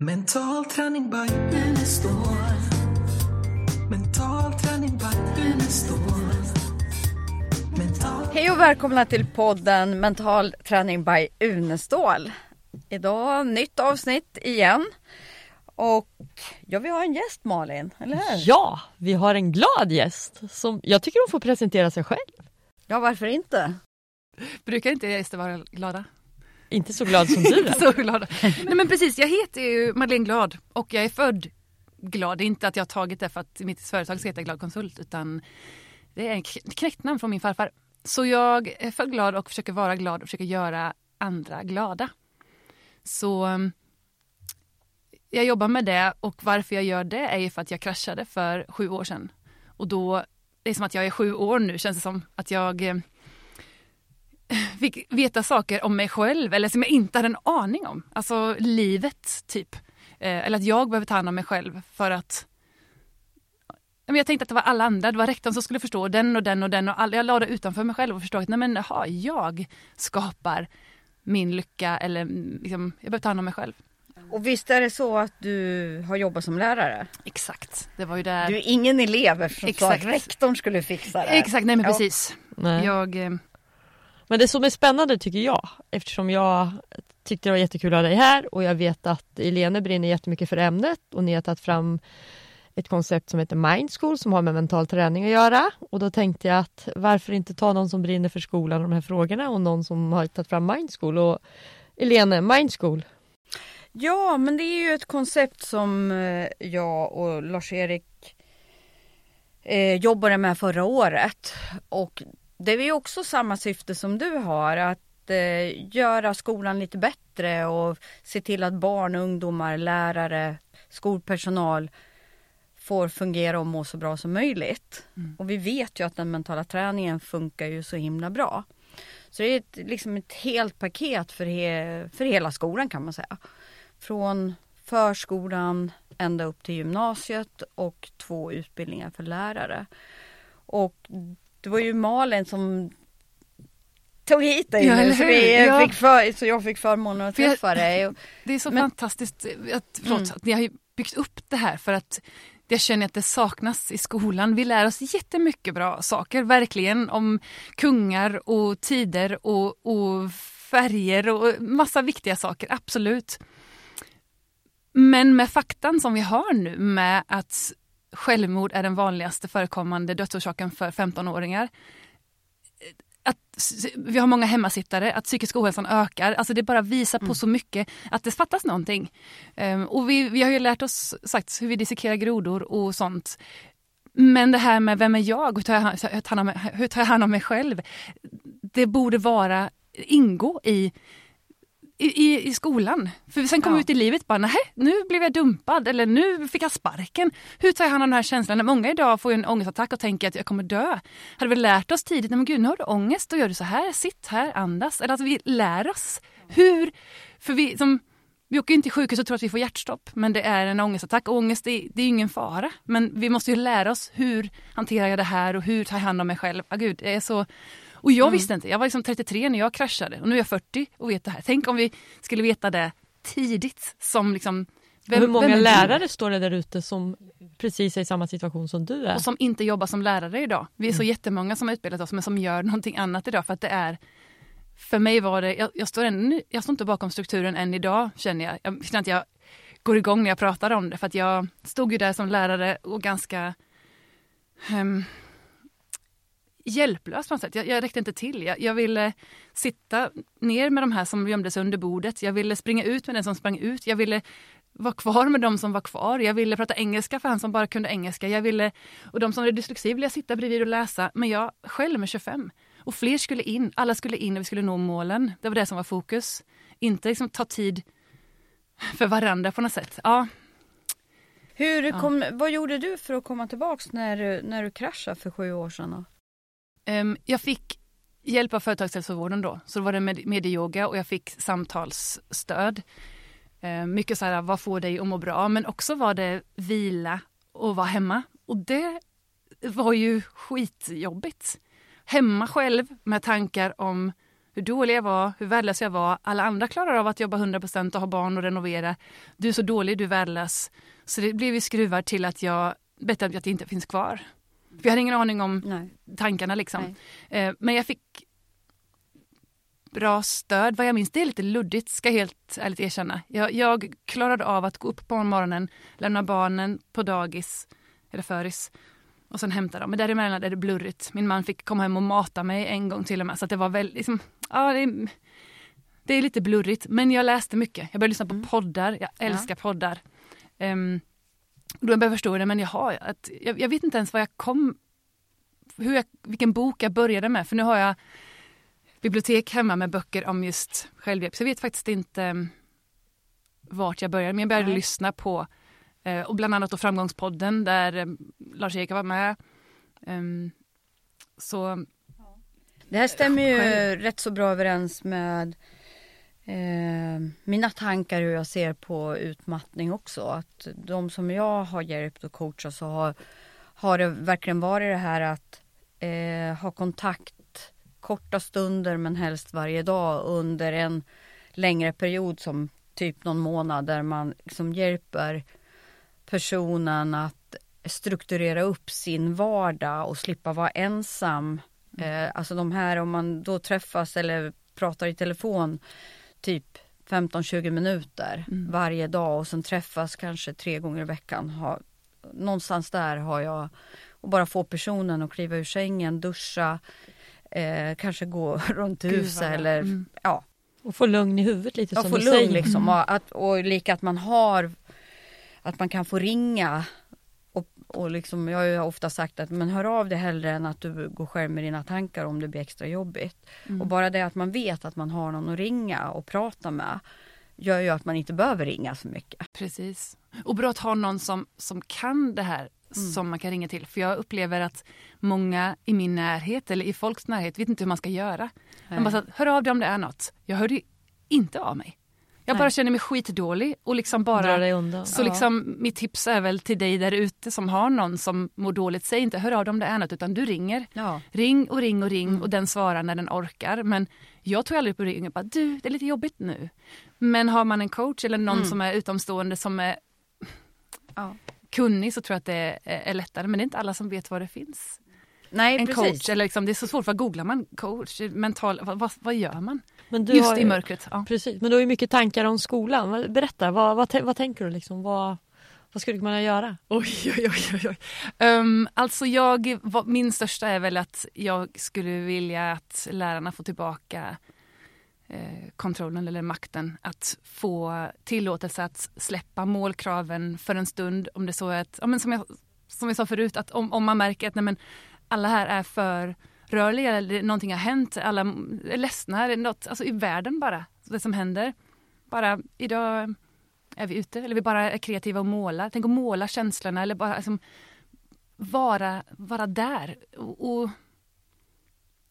Mental träning by Unestål. Mental träning by Unestål. Mental... Hej och välkomna till podden Mental träning by Unestål. Idag nytt avsnitt igen. Och ja, vi har en gäst Malin, eller hur? Ja, vi har en glad gäst. Som jag tycker hon får presentera sig själv. Ja, varför inte? Brukar inte gäster vara glada? Inte så glad som du är. så glada. Nej men precis, jag heter ju Madeleine Glad och jag är född glad. Det är inte att jag har tagit det för att mitt företag ska heta Glad Konsult utan det är ett knäckt från min farfar. Så jag är född glad och försöker vara glad och försöker göra andra glada. Så um, jag jobbar med det och varför jag gör det är ju för att jag kraschade för sju år sedan. Och då, det är som att jag är sju år nu känns det som. Att jag eh, fick veta saker om mig själv eller som jag inte hade en aning om. Alltså livet typ. Eh, eller att jag behöver ta hand om mig själv för att jag tänkte att det var alla andra, det var rektorn som skulle förstå den och den och den och alla. Jag la det utanför mig själv och förstod att nej men aha, jag skapar min lycka eller mm, liksom, jag behöver ta hand om mig själv. Och visst är det så att du har jobbat som lärare? Exakt, det var ju där. Du är ingen elev eftersom Exakt. rektorn skulle fixa det. Exakt, nej men ja. precis. Nej. Jag, eh, men det som är spännande tycker jag, eftersom jag tyckte det var jättekul att ha dig här och jag vet att Elene brinner jättemycket för ämnet och ni har tagit fram ett koncept som heter Mindschool som har med mental träning att göra. Och då tänkte jag att varför inte ta någon som brinner för skolan och de här frågorna och någon som har tagit fram Mindschool. Och Elene, Mindschool. Ja, men det är ju ett koncept som eh, jag och Lars-Erik eh, jobbade med förra året. Och det är ju också samma syfte som du har, att eh, göra skolan lite bättre och se till att barn, ungdomar, lärare, skolpersonal får fungera och må så bra som möjligt. Mm. Och vi vet ju att den mentala träningen funkar ju så himla bra. Så det är ett, liksom ett helt paket för, he, för hela skolan kan man säga. Från förskolan ända upp till gymnasiet och två utbildningar för lärare. Och det var ju Malin som tog hit dig ja, nu så, vi ja. fick för, så jag fick förmånen att träffa dig. Det är så Men, fantastiskt att, förlåt, mm. att ni har byggt upp det här för att jag känner att det saknas i skolan. Vi lär oss jättemycket bra saker, verkligen, om kungar och tider och, och färger och massa viktiga saker, absolut. Men med faktan som vi har nu med att självmord är den vanligaste förekommande dödsorsaken för 15-åringar. Att vi har många hemmasittare, att psykisk ohälsan ökar. Alltså det bara visar på mm. så mycket att det fattas någonting. Um, och vi, vi har ju lärt oss sagt, hur vi dissekerar grodor och sånt. Men det här med vem är jag? Hur tar jag, hur tar jag, hand, om, hur tar jag hand om mig själv? Det borde vara ingå i i, i skolan. För sen kom ja. ut i livet bara, nej nu blev jag dumpad eller nu fick jag sparken. Hur tar jag hand om den här känslan? Många idag får en ångestattack och tänker att jag kommer dö. Hade vi lärt oss tidigt, nej men gud nu har du ångest, då gör du så här, sitt här, andas. Eller att vi lär oss hur, för vi som vi åker inte till sjukhus och tror att vi får hjärtstopp, men det är en ångestattack. Och ångest är, det är ingen fara, men vi måste ju lära oss hur hanterar jag det här och hur tar jag hand om mig själv. Ah, gud, det är så och jag mm. visste inte, jag var liksom 33 när jag kraschade och nu är jag 40 och vet det här. Tänk om vi skulle veta det tidigt som liksom vem, hur många lärare står det där ute som precis är i samma situation som du är? Och som inte jobbar som lärare idag. Vi är så mm. jättemånga som har utbildat oss men som gör någonting annat idag för att det är för mig var det, jag, jag står, än, jag står inte bakom strukturen än idag känner jag. Jag känner att jag går igång när jag pratar om det för att jag stod ju där som lärare och ganska um, hjälplös på något sätt. Jag, jag räckte inte till. Jag, jag, ville sitta ner med de här som gömde sig under bordet. Jag ville springa ut med den som sprang ut. Jag ville vara kvar med de som var kvar. Jag ville prata engelska för han som bara kunde engelska. Jag ville, och de som hade dyslexi ville jag sitta bredvid och läsa. Men jag själv med 25. Och fler skulle in. Alla skulle in och vi skulle nå målen. Det var det som var fokus. Inte liksom ta tid för varandra på något sätt. Ja. Hur kom, ja. Vad gjorde du för att komma tillbaks när, när du kraschade för sju år sedan? Um, Ehm, jag fick hjälp av företagshälsovården då. Så då var det med, medieyoga och jag fick samtalsstöd. Um, mycket så här, vad får dig att må bra? Men också var det vila och vara hemma. Och det var ju skitjobbigt. Hemma själv med tankar om hur dålig jag var, hur värdelös jag var. Alla andra klarar av att jobba 100% och ha barn och renovera. Du är så dålig, du är värdelös. Så det blev ju skruvar till att jag bestämde att jag inte finns kvar. För jag hade ingen aning om Nej. tankarna liksom. Eh, men jag fick bra stöd. Vad jag minns, det är lite luddigt ska jag helt ärligt erkänna. Jag, jag klarade av att gå upp på morgonen, lämna barnen på dagis eller föris och sen hämta dem. Men däremellan är det blurrigt. Min man fick komma hem och mata mig en gång till och med. Så det var väldigt, liksom, ja, det, är, det är lite blurrigt. Men jag läste mycket. Jag började lyssna på poddar. Jag älskar poddar. Um, då började jag förstå det, men jaha, att, jag, jag vet inte ens vad jag kom... Hur jag, vilken bok jag började med. För nu har jag bibliotek hemma med böcker om just självhjälp. Så jag vet faktiskt inte um, vart jag började. Men jag började Nej. lyssna på eh, och bland annat då Framgångspodden där um, Lars-Erik var med. Um, så Det här stämmer ju rätt så bra överens med eh, mina tankar hur jag ser på utmattning också. Att de som jag har hjälpt och coachat så har, har det verkligen varit det här att eh, ha kontakt korta stunder men helst varje dag under en längre period som typ någon månad där man liksom hjälper personen att strukturera upp sin vardag och slippa vara ensam. Eh, alltså de här om man då träffas eller pratar i telefon typ 15-20 minuter Mm. varje dag och sen träffas kanske tre gånger i veckan. Ha, någonstans där har jag och bara få personen att kliva ur sängen, duscha, eh, kanske gå runt huset eller Mm. ja, Och få lugn i huvudet lite Ja, som få du lugn säger. liksom. Mm. Och, att, och lika att man har att man kan få ringa och, liksom, jag har ju ofta sagt att men hör av dig hellre än att du går själv med dina tankar om det blir extra jobbigt. Mm. Och bara det att man vet att man har någon att ringa och prata med gör ju att man inte behöver ringa så mycket. Precis. Och bra att ha någon som, som kan det här Mm. som man kan ringa till. För jag upplever att många i min närhet eller i folks närhet vet inte hur man ska göra. Man bara så att, hör av dig om det är något. Jag hörde ju inte av mig. Jag Nej. bara känner mig skitdålig och liksom bara... Så Ja. liksom mitt tips är väl till dig där ute som har någon som mår dåligt. Säg inte hör av dig om det är något utan du ringer. Ja, Ring och ring och ring Mm. och den svarar när den orkar. Men jag tog aldrig upp och ring och bara du, det är lite jobbigt nu. Men har man en coach eller någon Mm. som är utomstående som är ja. kunnig så tror jag att det är, är lättare. Men det är inte alla som vet vad det finns. Nej En precis. coach, eller liksom, det är så svårt. Vad googlar man? Coach, mental, vad, vad, vad gör man? Men du Just har, i mörkret. Ja. Precis, men du har ju mycket tankar om skolan. Berätta, vad, vad, vad tänker du liksom? Vad, vad skulle kunna göra? Oj, oj, oj. oj. Um, alltså jag, min största är väl att jag skulle vilja att lärarna får tillbaka eh, kontrollen eller makten att få tillåtelse att släppa målkraven för en stund. Om det så är att, ja, men som, jag, som jag sa förut, att om, om man märker att nej, men, alla här är för rörliga eller någonting har hänt, alla är ledsna, något, alltså i världen bara, det som händer. Bara idag är vi ute eller vi bara är kreativa och målar. Tänk att måla känslorna eller bara liksom, vara, vara där. Och, och,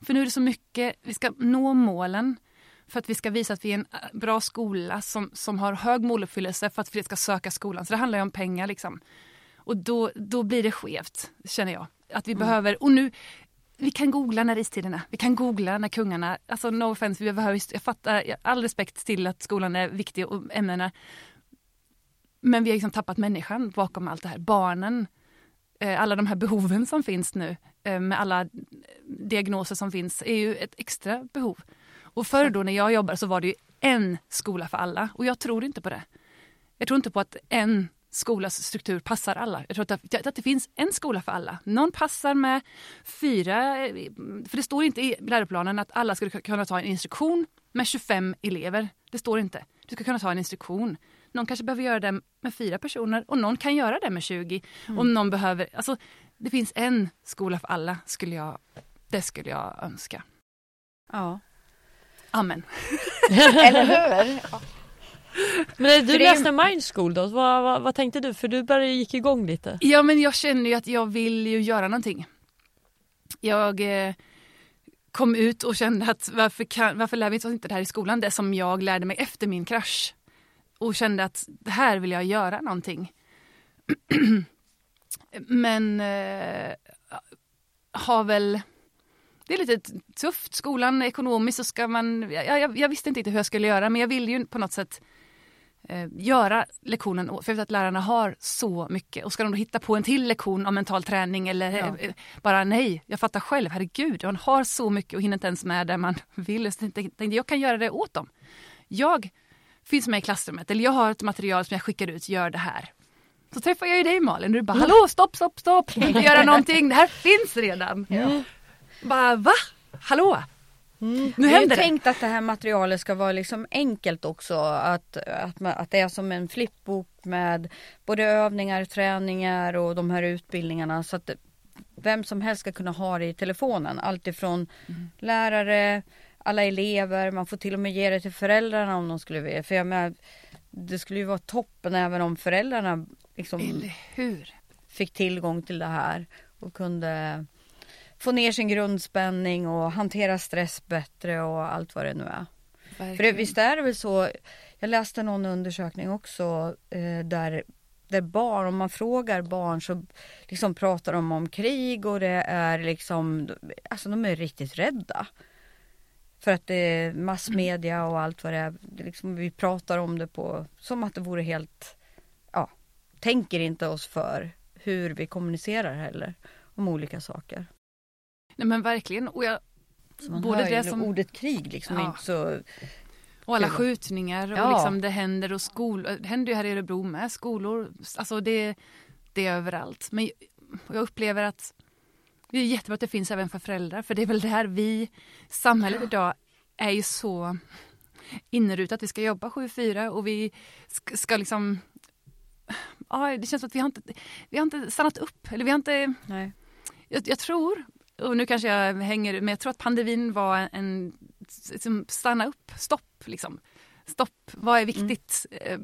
för nu är det så mycket, vi ska nå målen för att vi ska visa att vi är en äh, bra skola som, som har hög måluppfyllelse för att fler ska söka skolan. Så det handlar ju om pengar liksom. Och då, då blir det skevt, känner jag. Att vi behöver, och nu, vi kan googla när istiderna. Vi kan googla när kungarna, alltså no offense, vi behöver, jag fattar, jag- all respekt till att skolan är viktig och ämnena. Men vi har liksom tappat människan bakom allt det här. Barnen, eh, alla de här behoven som finns nu eh, med alla eh, diagnoser som finns är ju ett extra behov. Och förr då när jag jobbade så var det ju en skola för alla och jag tror inte på det. Jag tror inte på att en skolas struktur passar alla. Jag tror att det, att det finns en skola för alla. Någon passar med fyra, eh, för det står inte i läroplanen att alla skulle kunna ta en instruktion med 25 elever. Det står inte. Du ska kunna ta en instruktion. Någon kanske behöver göra det med fyra personer och någon kan göra det med 20. Om någon behöver, alltså det finns en skola för alla skulle jag, det skulle jag önska. Ja. Amen. Eller hur? Men du läste Mind School då, vad, vad, vad tänkte du? För du började, gick igång lite. Ja men jag känner ju att jag vill ju göra någonting. Jag eh, kom ut och kände att varför, kan, varför lär vi oss inte det här i skolan? Det som jag lärde mig efter min krasch. Och kände att det här vill jag göra någonting. Men eh, har väl det är lite tufft. Skolan ekonomiskt så ska man, jag, jag, jag visste inte riktigt hur jag skulle göra men jag ville ju på något sätt eh, göra lektionen, för att lärarna har så mycket. Och ska de då hitta på en till lektion om mental träning eller Ja. eh, bara nej, jag fattar själv, herregud, man har så mycket och hinner inte ens med där man vill. Så jag tänkte jag kan göra det åt dem. Jag finns med i klassrummet eller jag har ett material som jag skickar ut, gör det här. Så träffar jag ju dig Malin och du bara hallå stopp stopp stopp, inte göra någonting, det här finns redan. Bara va? Hallå? Nu har ju händer det. tänkt att det här materialet ska vara liksom enkelt också. Att, att, man, att det är som en flippbok med både övningar, träningar och de här utbildningarna. Så att vem som helst ska kunna ha det i telefonen. Alltifrån Mm. lärare, alla elever. Man får till och med ge det till föräldrarna om de skulle vilja. För jag menar, det skulle ju vara toppen även om föräldrarna liksom fick tillgång till det här och kunde få ner sin grundspänning och hantera stress bättre och allt vad det nu är. För det, Verkligen. visst är det väl så, jag läste någon undersökning också eh, där, där barn, om man frågar barn så liksom pratar de om krig och det är liksom, alltså de är riktigt rädda. För att det är massmedia och allt vad det är liksom, vi pratar om det på, som att det vore helt, ja, tänker inte oss för hur vi kommunicerar heller om olika saker. Nej men verkligen. Och, jag, Så man Både hör det som- ordet krig liksom Ja. inte så, och alla skjutningar och Ja. liksom det händer och skol, det händer ju här i Örebro med skolor. Alltså det, det är överallt. Men jag upplever att det är jättebra att det finns även för föräldrar. För det är väl där vi, samhället idag är ju så inrutat. Vi ska jobba 7-4 och vi ska, ska liksom Ja, det känns som att vi har inte, vi har inte stannat upp. Eller vi har inte, nej. jag, jag tror, och nu kanske jag hänger men jag tror att pandemin var en, som stanna upp, stopp liksom. Stopp, vad är viktigt? Eh,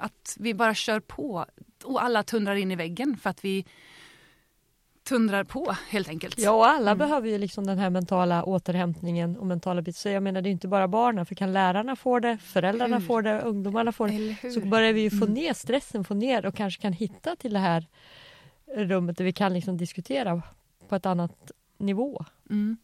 Att vi bara kör på och alla tundrar in i väggen för att vi tundrar på helt enkelt. Ja, och alla behöver ju liksom den här mentala återhämtningen och mentala biten. Så jag menar, det är inte bara barnen, för kan lärarna få det, föräldrarna Hur? får det, ungdomarna får det, så börjar vi ju få ner stressen, få ner och kanske kan hitta till det här rummet där vi kan liksom diskutera på ett annat nivå. Mm.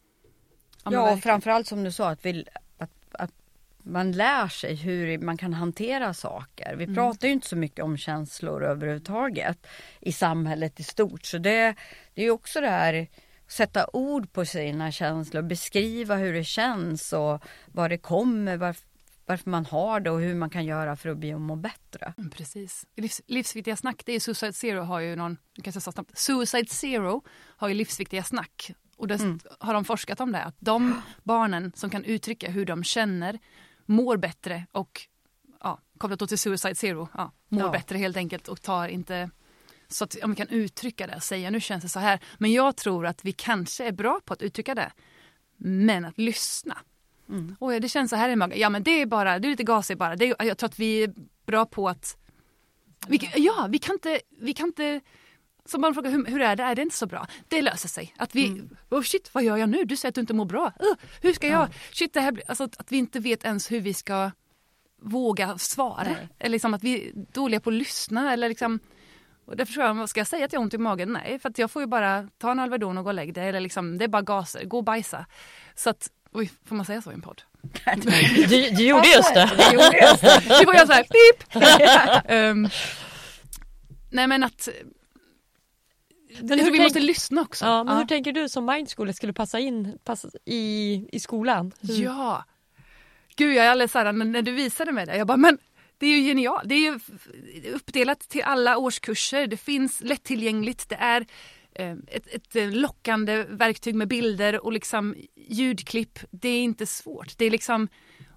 Ja, och verkligen. framförallt som du sa att, vi, att, att man lär sig hur man kan hantera saker. Vi pratar ju inte så mycket om känslor överhuvudtaget i samhället i stort. Så det, det är ju också det här sätta ord på sina känslor, beskriva hur det känns och var det kommer, varf, varför man har det och hur man kan göra för att bli och må bättre. Mm, Precis. Livs, livsviktiga snack, det är Suicide Zero har ju någon, jag kanske sa snabbt, Suicide Zero har ju livsviktiga snack. Och där Mm. har de forskat om det, att de barnen som kan uttrycka hur de känner mår bättre och ja, kopplat då till Suicide Zero, ja, mår Ja. bättre helt enkelt och tar inte så att om vi kan uttrycka det säga nu känns det så här. Men jag tror att vi kanske är bra på att uttrycka det. Men att lyssna. Mm. Oj, det känns så här i magen. Ja, men det är bara, du är lite gasig bara. Det är, jag tror att vi är bra på att... Vi, ja, vi kan inte... Vi kan inte som man frågar hur, hur är det, är det inte så bra? Det löser sig. Att vi, oh shit, vad gör jag nu? Du säger att du inte mår bra. Uh, hur ska jag? Shit, det här blir, alltså, att vi inte vet ens hur vi ska våga svara. Eller liksom att vi är dåliga på att lyssna. Eller liksom, och därför tror jag, vad ska jag säga att jag har ont i magen? Nej, för jag får ju bara ta en Alvedon och gå och lägg dig. Eller liksom, det är bara gaser, gå och bajsa. Så att, oj, får man säga så i en podd? Du, du gjorde just det. Det får jag så här, pip! Ehm, nej men att... jag tror hur vi tänk- måste lyssna också. Ja, men Ja. hur tänker du som Mindskola skulle passa in passa i, i skolan? Hur- Ja. Gud, jag är alldeles såhär, när, när du visade mig det, jag bara, men det är ju genialt. Det är ju uppdelat till alla årskurser. Det finns lättillgängligt. Det är ett, ett eh, lockande verktyg med bilder och liksom ljudklipp. Det är inte svårt. Det är liksom,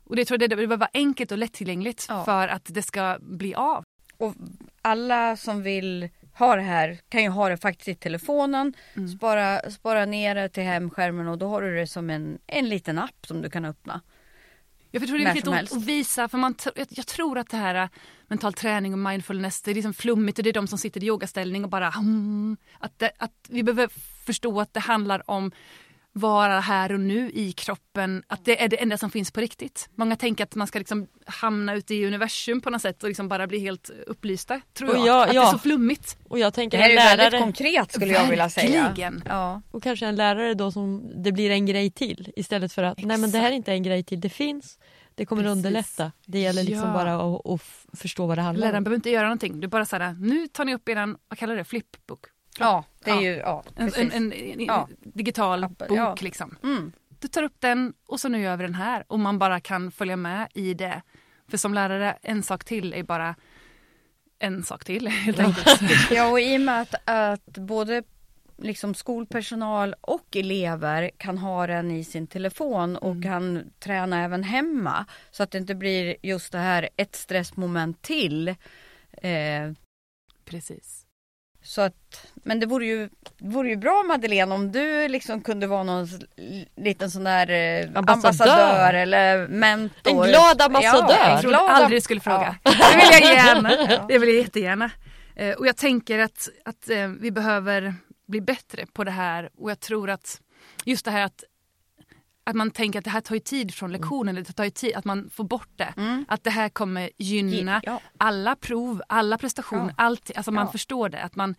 och det tror jag det behöver vara enkelt och lättillgängligt Ja. för att det ska bli av. Och alla som vill ha det här kan ju ha det faktiskt i telefonen. Mm. Spara, spara ner det till hemskärmen och då har du det som en, en liten app som du kan öppna. Jag tror det är viktigt att, visa, för man, jag, jag tror att det här mental träning och mindfulness, det är liksom flummigt och det är de som sitter i yogaställning och bara hmm, att, det, att vi behöver förstå att det handlar om vara här och nu i kroppen, att det är det enda som finns på riktigt. Många tänker att man ska liksom hamna ute i universum på något sätt och liksom bara bli helt upplysta. Tror Och jag. jag- att det ja. är så flummigt. Och jag Det tänker här är en ju väldigt lärare konkret skulle jag vilja säga. Verkligen. Ja. och kanske en lärare då som det blir en grej till istället för att nej men det här är inte en grej till, det finns, det kommer Precis. underlätta. Det gäller liksom Ja. bara att, att förstå vad det handlar Läraren om. behöver inte göra någonting. Du bara såhär, nu tar ni upp eran, vad kallar det, flipbook? ja, det är Ja. ju, ja, En, precis. en, en, en Ja. digital Appen, bok ja. liksom. Mm. Du tar upp den och så nu gör vi den här och man bara kan följa med i det. För som lärare, en sak till är bara en sak till helt enkelt. Ja, och i och med att, att både liksom skolpersonal och elever kan ha den i sin telefon och Mm. kan träna även hemma. Så att det inte blir just det här ett stressmoment till. Eh, Precis. så att, men det vore ju, vore ju bra Madeleine om du liksom kunde vara någon liten sån där eh, Ambassadör. ambassadör. eller mentor. En glad ambassadör. Ja, en Jag glad aldrig skulle fråga. Ja. Det vill jag gärna. Det vill jag jättegärna. Eh, Och jag tänker att, att eh, vi behöver bli bättre på det här och jag tror att just det här att att man tänker att det här tar ju tid från lektionen, det tar ju tid att man får bort det. Mm. Att det här kommer gynna Ja. alla prov, alla prestationer, Ja. allt. Alltså man Ja. förstår det. Att man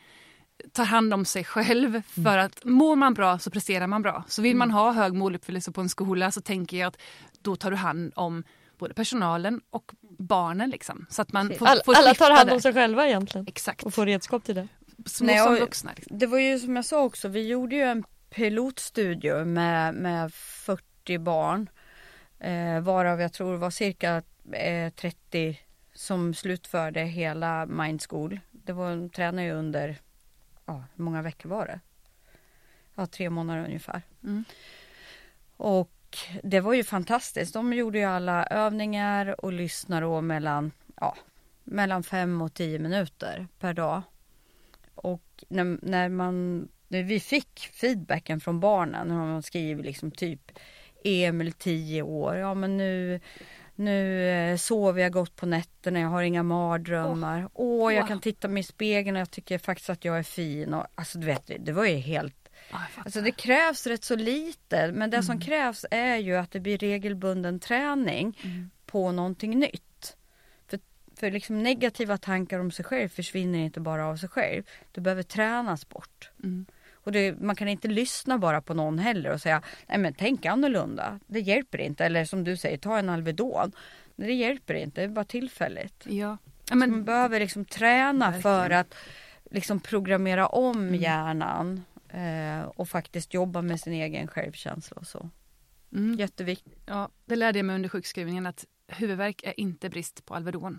tar hand om sig själv för att mår man bra så presterar man bra. Så vill man ha hög måluppfyllelse på en skola så tänker jag att då tar du hand om både personalen och barnen. Liksom. Så att man får, får alla tar hand om sig själva egentligen Exakt. och får redskap till det. Små Nej, som vuxna. Liksom. Det var ju som jag sa också, vi gjorde ju en pilotstudio med, med 40 barn. Eh, varav jag tror var cirka eh, 30 som slutförde hela Mind School. Det var, de tränade ju under, ja hur många veckor var det? Ja, tre månader ungefär. Mm. Och det var ju fantastiskt. De gjorde ju alla övningar och lyssnade då mellan, ja, mellan fem och tio minuter per dag. När, när man, när vi fick feedbacken från barnen, när man skriver liksom typ Emil 10 år, ja men nu nu eh, sover jag gott på nätterna, jag har inga mardrömmar. Åh, jag Wow. kan titta mig i spegeln och jag tycker faktiskt att jag är fin. Och, alltså du vet, det var ju helt. Alltså det krävs rätt så lite men det som Mm. krävs är ju att det blir regelbunden träning Mm. på någonting nytt. För, liksom negativa tankar om sig själv försvinner inte bara av sig själv. Du behöver tränas bort. Mm. Och det, man kan inte lyssna bara på någon heller och säga nej men tänk annorlunda. Det hjälper inte. Eller som du säger, ta en Alvedon. Det hjälper inte, det är bara tillfälligt. Ja. Ja, Man men, behöver liksom träna Verkligen. för att liksom programmera om Mm. hjärnan eh, och faktiskt jobba med sin egen självkänsla och så. mm. Jätteviktigt. ja, det lärde jag mig under sjukskrivningen att huvudvärk är inte brist på Alvedon.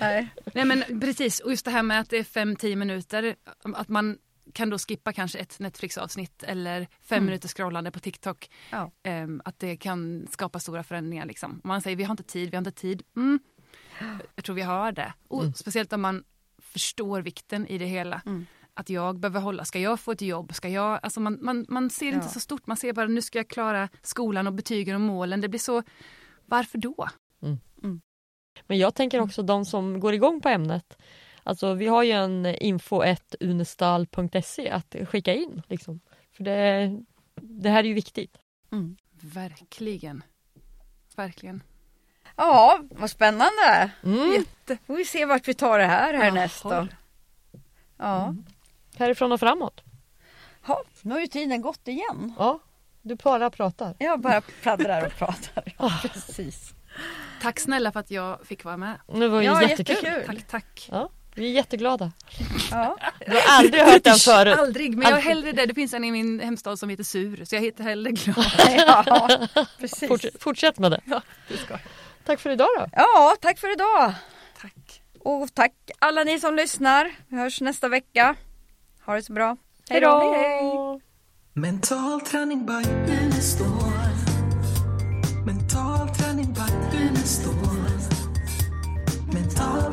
Nej. Nej men precis, och just det här med att det är 5-10 minuter, att man kan då skippa kanske ett Netflix-avsnitt eller fem Mm. minuter scrollande på TikTok. Ja. Ehm, att det kan skapa stora förändringar. Liksom. Om man säger vi har inte tid, vi har inte tid. Mm. Jag tror vi har det. Och Mm. Speciellt om man förstår vikten i det hela. Mm. Att jag behöver hålla, ska jag få ett jobb? Ska jag, alltså man, man, man ser inte Ja. så stort, man ser bara nu ska jag klara skolan och betygen och målen. Det blir så, varför då? Men jag tänker också de som går igång på ämnet. Alltså vi har ju en info.unestal.se att skicka in. Liksom. För det, det här är ju viktigt. Mm. Verkligen. Verkligen. Ja, vad spännande. Mm. Får vi se vart vi tar det här härnäst då. Ja. Härifrån och framåt. ja, nu har ju tiden gått igen. Ja, du bara pratar. Jag bara pladdrar och pratar. Ja, precis. Tack snälla för att jag fick vara med. Det var ju Ja, jättekul. jättekul. Tack, tack. Ja, vi är jätteglada. Ja. Du har aldrig hört den förut. Aldrig, men jag är hellre det. Det finns en i min hemstad som heter Sur, så jag heter hellre glad. ja, precis. Forts- fortsätt med det. Ja, det ska. Tack för idag då. Ja, tack för idag. Tack. Och tack alla ni som lyssnar. Vi hörs nästa vecka. Ha det så bra. Hej då! Hej, hej. Mental träning by Unestål står. Men allt